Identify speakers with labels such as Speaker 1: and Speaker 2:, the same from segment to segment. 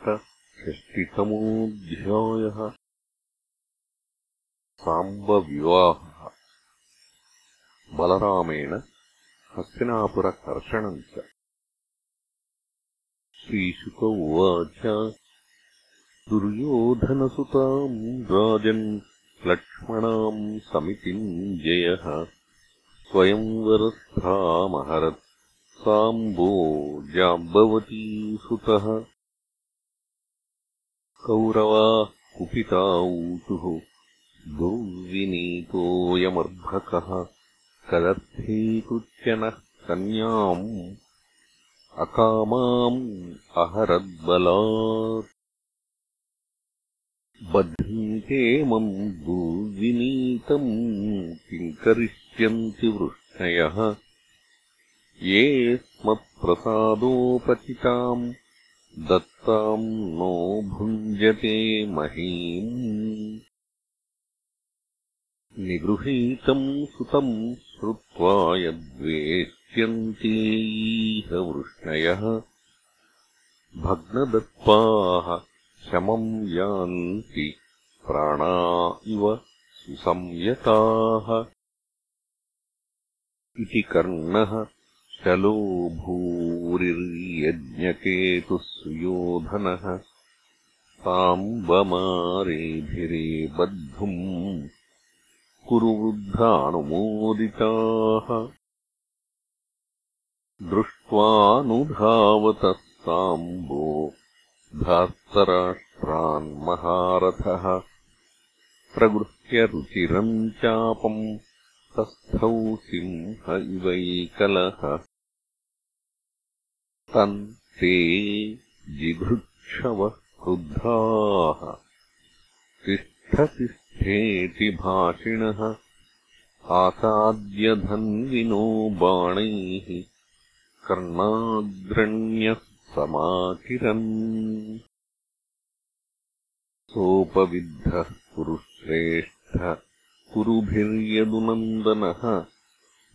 Speaker 1: अष्टषष्टितमोऽध्यायः साम्बविवाहः। बलरामेण हस्तिनापुरकर्षणम् च। श्रीशुक उवाच दुर्योधनसुताम् राजन् लक्ष्मणाम् समितिम् जयः। स्वयंवरस्थामहरत् साम्बो जाम्बवती सुतः कौरवाः कुपिता ऊचुः दुर्विनीतोऽयमर्भकः कदर्थीकृत्य नः कन्याम् अकामाम् अहरद्बलात्। बध्नीतेमम् दुर्विनीतम् किम् करिष्यन्ति वृष्णयः। ये स्मत्प्रसादोपचिताम् दत्ताम् नो भुञ्जते महीम्। निगृहीतम् सुतम् श्रुत्वा यद्वेष्यन्तेह वृष्णयः। भग्नदत्पाः शमम् यान्ति प्राणा इव सुसंयताः। इति कर्णः शलो भूरिर्यज्ञकेतुः सुयोधनः साम्बमारेभिरे बद्धुम् कुरुवृद्धानुमोदिताः। दृष्ट्वानुधावतः साम्बो प्रगृह्य रुचिरम् चापम् तस्थौ सिंह इवैकलः तम् ते जिघृक्षवः क्रुद्धाः। तिष्ठतिष्ठेति भाषिणः आसाद्यधन्विनो बाणैः कर्णाग्रण्यः समाकिरन्। सोपविद्धः कुरुश्रेष्ठ कुरुभिर्यदुनन्दनः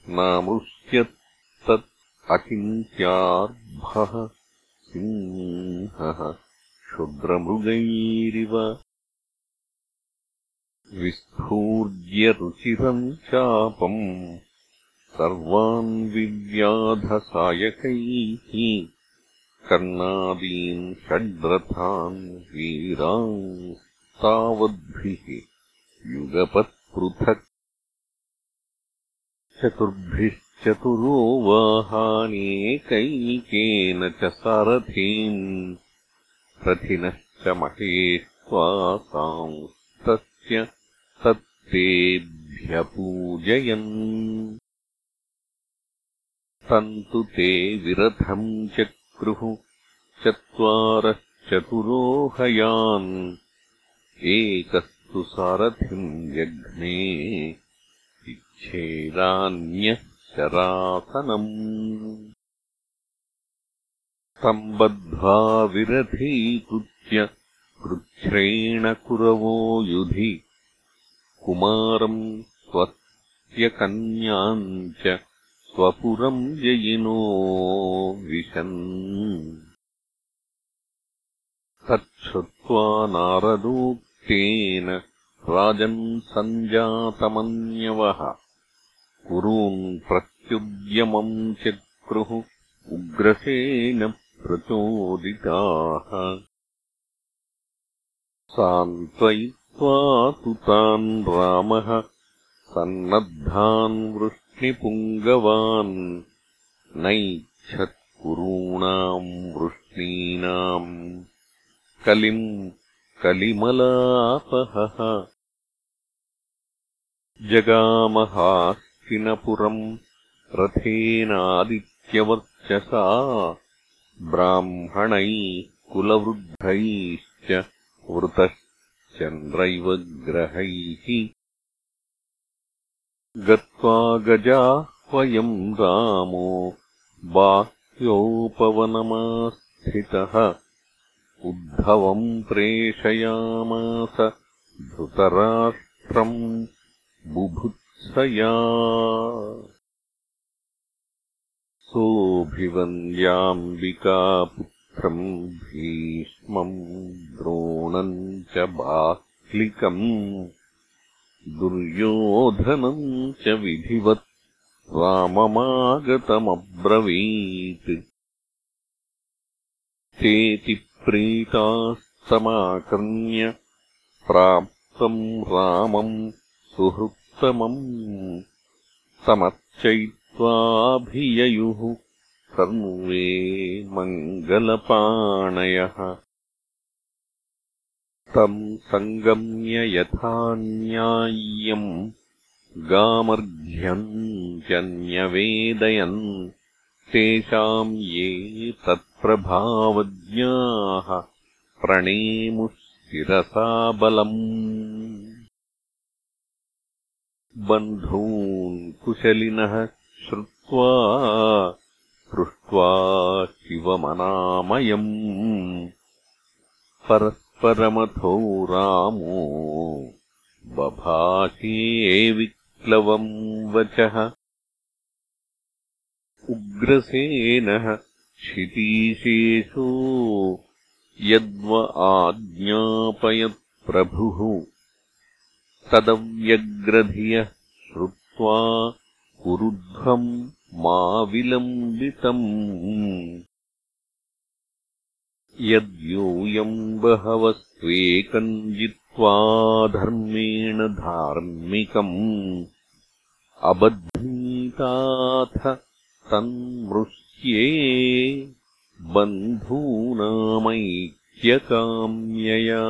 Speaker 1: नामृष्यत्तत् अचिन्त्यार्भः सिंहः क्षुद्रमृगैरिव विस्फूर्ज्यरुचिरम् चापम् सर्वान् विव्याधसायकैः कर्णादीन् षड्रथान् वीरान्स्तावद्भिः युगपत्पृथक् चतुर्भिः चतुरो वाहानेकैकेन च सारथीन् रथिनश्च महेश्वासांस्तस्य तत्तेभ्यपूजयन् तन्तु ते विरथम् चक्रुः चत्वारश्चतुरोहयान् एकस्तु सारथिम् जघ्ने इच्छेदान्यः शरासनम् तम् बद्ध्वा विरथीकृत्य कृच्छ्रेण कुरवो युधि। कुमारम् स्वस्त्यकन्याम् च स्वपुरम् जयिनो विशन्। तच्छ्रुत्वा नारदोक्तेन राजन् सञ्जातमन्यवः कुरून् प्रत्युद्यमम् चक्रुः उग्रसेन प्रचोदिताः। सान्त्वयित्वा तु तान् रामः सन्नद्धान् वृष्णिपुङ्गवान्। नैच्छत्कुरूणाम् वृष्णीनाम्। कलिम् कलिमलापहः। जगामहाः किनपुरम् रथेनादित्यवर्चसा ब्राह्मणैः कुलवृद्धैश्च वृतश्चन्द्रैव ग्रहैः गत्वा गजाह्वयम् रामो बाह्योपवनमास्थितः उद्धवम् प्रेषयामास धृतराष्ट्रम् बुभुत्सया सोऽभिवन्द्याम्बिकापुत्र सुमित्रम् भीष्मम् द्रोणम् च बाह्लिकम् दुर्योधनम् च विधिवत् राममागतमब्रवीत्। तेति प्रीतास्तमाकर्ण्य प्राप्तम् रामम् सुहृत्तमम् समर्चयित्वाभिययुः सर्वे मङ्गलपाणयः। तम् सङ्गम्य यथा न्याय्यम् गामर्घ्यम् च न्यवेदयन् तेषाम् ये तत्प्रभावज्ञाः प्रणेमुः बलम् बन्धून् कुशलिनः श्रुत्वा पृष्ट्वा शिवमनामयम्। परस्परमथो रामो बभाषे विक्लवम् वचः। उग्रसेनः क्षितीशेषो यद्व आज्ञापयत्प्रभुः तदव्यग्रधियः श्रुत्वा कुरुध्वम् मा विलम्बितम् यद्यूयम् बहवस्त्वेकम् जित्वा धर्मेण धार्मिकम्। अबध्नीताथ तन्मृष्ये बन्धूनामैक्यकाम्यया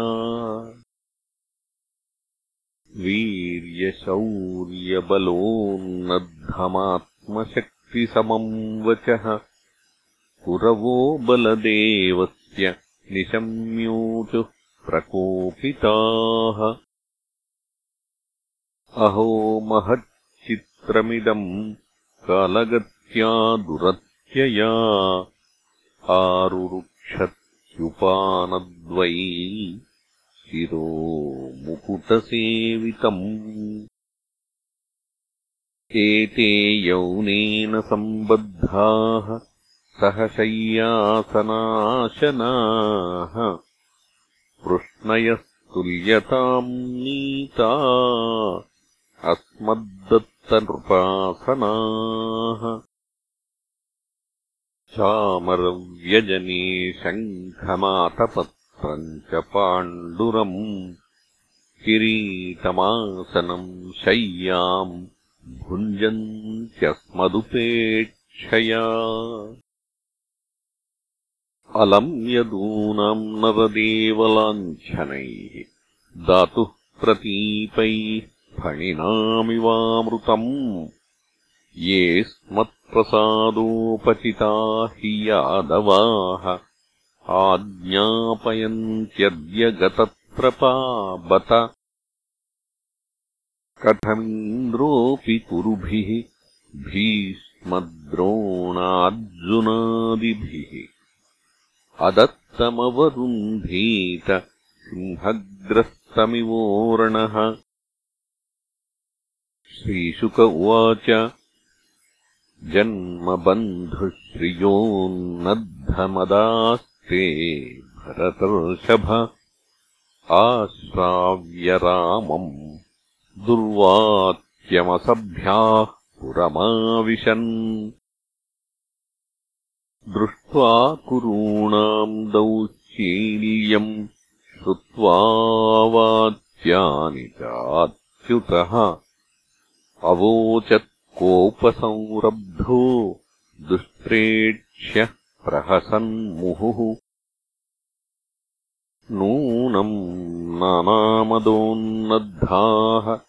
Speaker 1: वीर्यशौर्यबलोन्नद्धमात्मशक्तिसमम् वचः। पुरवो बलदेवस्य निशम्योचुः प्रकोपिताः। अहो महच्चित्रमिदम् कालगत् दुरत्यया। आरुरुक्षत्युपानद्वै शिरो मुकुटसेवितम्। एते यौनेन सम्बद्धाः सहशय्यासनाशनाः। पृष्णयस्तुल्यताम् नीता। अस्मद्दत्तनृपासनाः। चामरव्यजने शङ्खमातपत्रम् च पाण्डुरम् किरीटमासनम् शय्याम् भुञ्जन्त्यस्मदुपेक्षया। अलम् यदूनाम् नरदेवलाञ्छनैः दातुः प्रतीपैः फणिनामिवामृतम्। ये स्मत्प्रसादोपचिता हि यादवाः आज्ञापयन्त्यद्य गतत्रपाबत कथमिन्द्रोऽपि कुरुभिः भीष्मद्रोणार्जुनादिभिः। अदत्तमवरुन्धीत सिंहग्रस्तमिवोरणः। श्रीशुक उवाच जन्मबन्धुश्रियोन्नद्धमदास्ते भरतर्षभ आश्राव्यरामम् दुर्वाक्यमसभ्याः पुरमाविशन्। दृष्ट्वा कुरूणाम् दौश्चील्यम् श्रुत्वा वाच्यानि चाच्युतः। अवोचत् कोपसंरब्धो दुष्प्रेक्ष्यः प्रहसन्मुहुः नूनम् नानामदोन्नद्धाः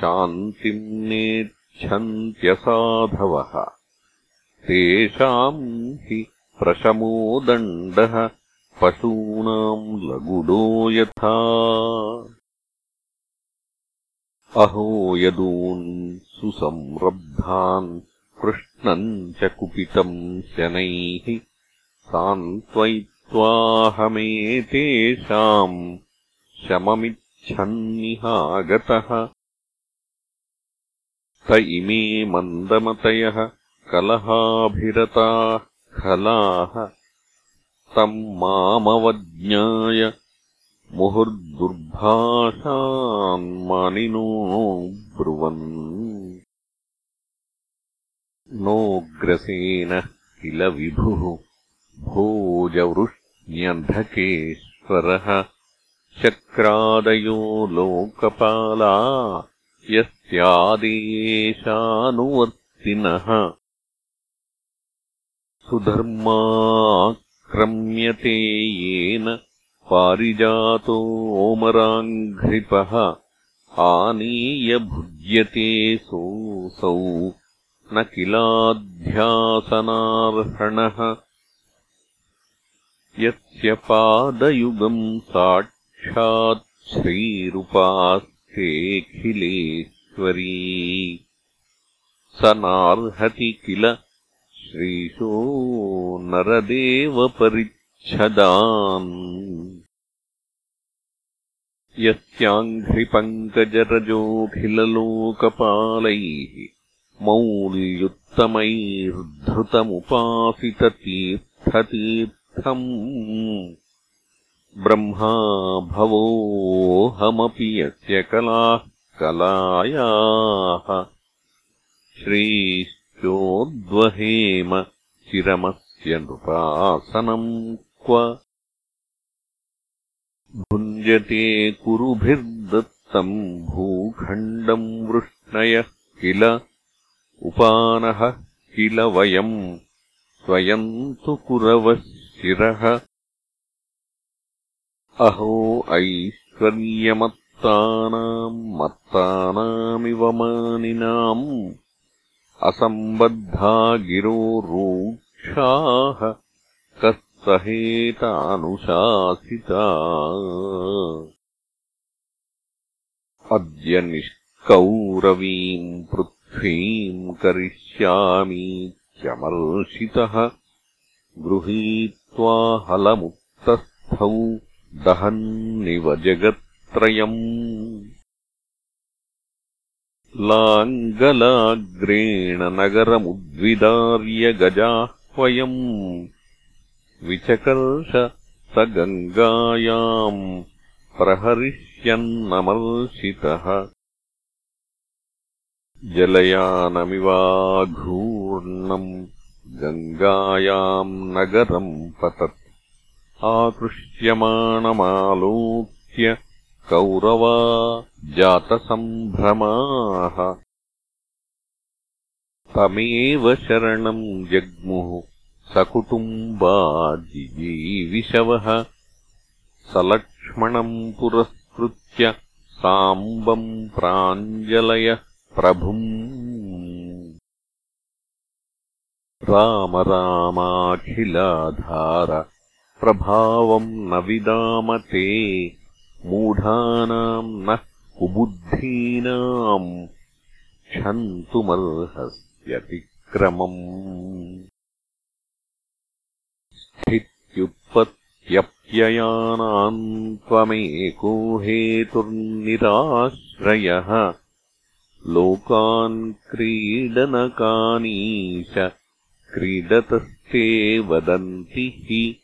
Speaker 1: शान्तिम् नेच्छन्त्यसाधवः। तेषाम् हि प्रशमोदण्डः पशूनाम् लगुडो यथा। अहो यदून् सुसंरब्धान् कृष्णम् च कुपितम् शनैः सान्त्वयित्वाहमेतेषाम् शममिच्छन्निहागतः। त इमे मन्दमतयः कलहाभिरताः खलाः। तम् मामवज्ञाय मुहुर्दुर्भाषान्मानिनो ब्रुवन्। नोग्रसेन किल विभुः भोजवृष्ण्यन्धकेश्वरः। शक्रादयो लोकपाला यस्यादेशानुवर्तिनः। सुधर्माक्रम्यते येन पारिजातोमराङ्घ्रिपः आनीय भुज्यते सोऽसौ न किलाध्यासनार्हणः यस्य पादयुगम् साक्षात् श्रीरुपास्तेऽखिलेश्वरी। स नार्हति किल श्रीशो नरदेवपरिच्छदान् यस्याङ्घ्रिपङ्कजरजोऽखिललोकपालैः ब्रह्मा भवोऽहमपि यस्य कलाः कलायाः। श्री चोद्वहेम चिरमस्य नृपासनम् क्व। भुञ्जते कुरुभिर्दत्तम् भूखण्डम् वृष्णयः किल। उपानः किल वयम्। स्वयम् तु कुरवः शिरः अहो ऐश्वर्यमत्तानाम् मत्तानामिव मानिनाम् असम्बद्धा गिरो रूक्षाः कः सहेतानुशासिता अद्य निष्कौरवीम् पृथ्वीम् करिष्यामीत्यमर्षितः गृहीत्वा हलमुत्तस्थौ दहन्निव जगत्त्रयम्। लाङ्गलाग्रेण नगरमुद्विदार्य गजाह्वयम् विचकर्ष स गङ्गायाम् प्रहरिष्यन्नमर्षितः। जलयानमिवाघूर्णम् गङ्गायाम् नगरम् पतत्। आकृष्यमाणमालोक्य कौरवा जातसम्भ्रमाः। तमेव शरणम् जग्मुः सकुटुम्बा जिजीविषवः सलक्ष्मणम् पुरस्कृत्य साम्बम् प्राञ्जलयः प्रभुम् राम रामाखिलाधार। प्रभावम् न विदामते मूढानाम् नः कुबुद्धीनाम् क्षन्तुमर्हस्यतिक्रमम् स्थित्युत्पत्त्यप्ययानाम् त्वमेको हेतुर्निराश्रयः लोकान् क्रीडनकानीश क्रीडतस्ते वदन्ति हि।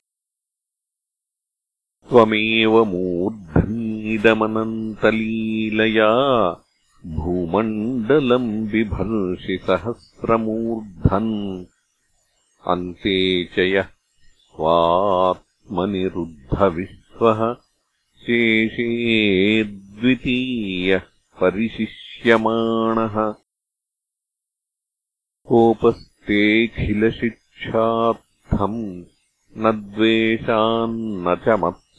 Speaker 1: त्वमेव मूर्धन्यिदमनन्तलीलया भूमण्डलम् बिभर्षि सहस्रमूर्धन्। अन्ते च यः स्वात्मनिरुद्धविश्वः शेषे द्वितीयः परिशिष्यमाणः कोपस्तेऽखिलशिक्षार्थम् न द्वेषान्न च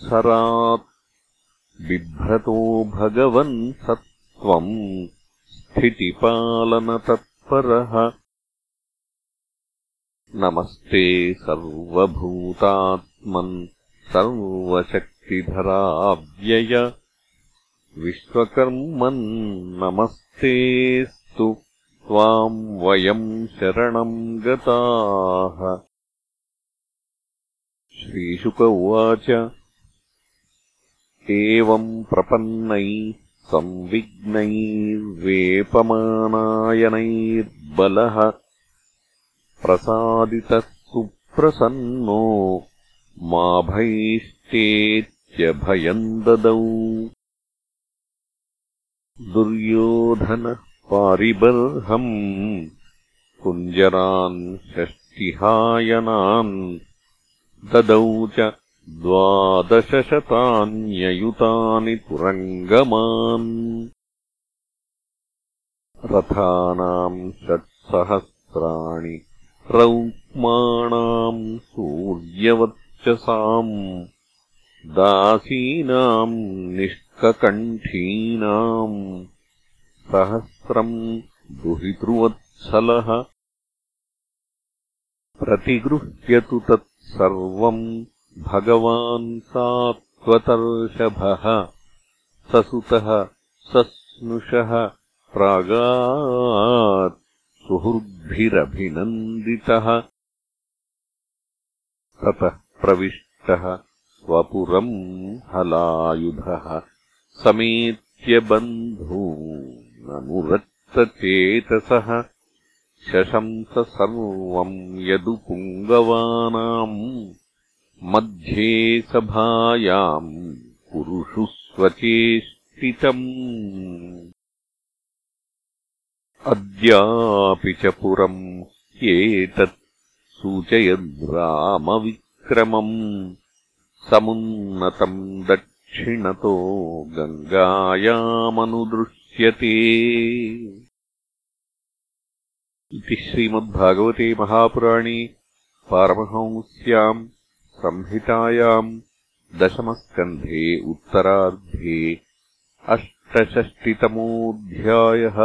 Speaker 1: सरात् बिभ्रतो भगवन् सत्त्वम् स्थितिपालनतत्परः नमस्ते सर्वभूतात्मन् सर्वशक्तिधराव्यय। विश्वकर्मन् नमस्तेऽस्तु त्वाम् वयम् शरणम् गताः। श्रीशुक उवाच। एवम् प्रपन्नैः संविघ्नैर्वेपमानायनैर्बलः। प्रसादितः सुप्रसन्नो। माभैष्टेत्यभयम् ददौ। दुर्योधनः पारिबर्हम् कुञ्जरान् षष्टिहायनान् ददौ च द्वादशशतान्ययुतानि तुरङ्गमान् रथानाम् षट्सहस्राणि रौक्माणाम् सूर्यवर्चसाम् दासीनाम् निष्ककण्ठीनाम् सहस्रम् दुहितृवत्सलः प्रतिगृह्यतु तत्सर्वम् भगवान् सात्वतर्षभः ससुतः सस्नुषः प्रागात् सुहृद्भिरभिनन्दितः। ततः प्रविष्टः स्वपुरम् हलायुधः समेत्यबन्धूननुरक्तचेतसः शशंस सर्वम् यदुपुङ्गवानाम् मध्ये सभायाम् पुरुषु स्वचेष्टितम् अद्यापि च पुरम् ह्येतत् सूचयद्रामविक्रमम् समुन्नतम् दक्षिणतो गङ्गायामनुदृश्यते इति श्रीमद्भागवते महापुराणे पारमहंस्याम् संहितायाम् दशमस्कन्धे उत्तरार्धे अष्टषष्टितमोऽध्यायः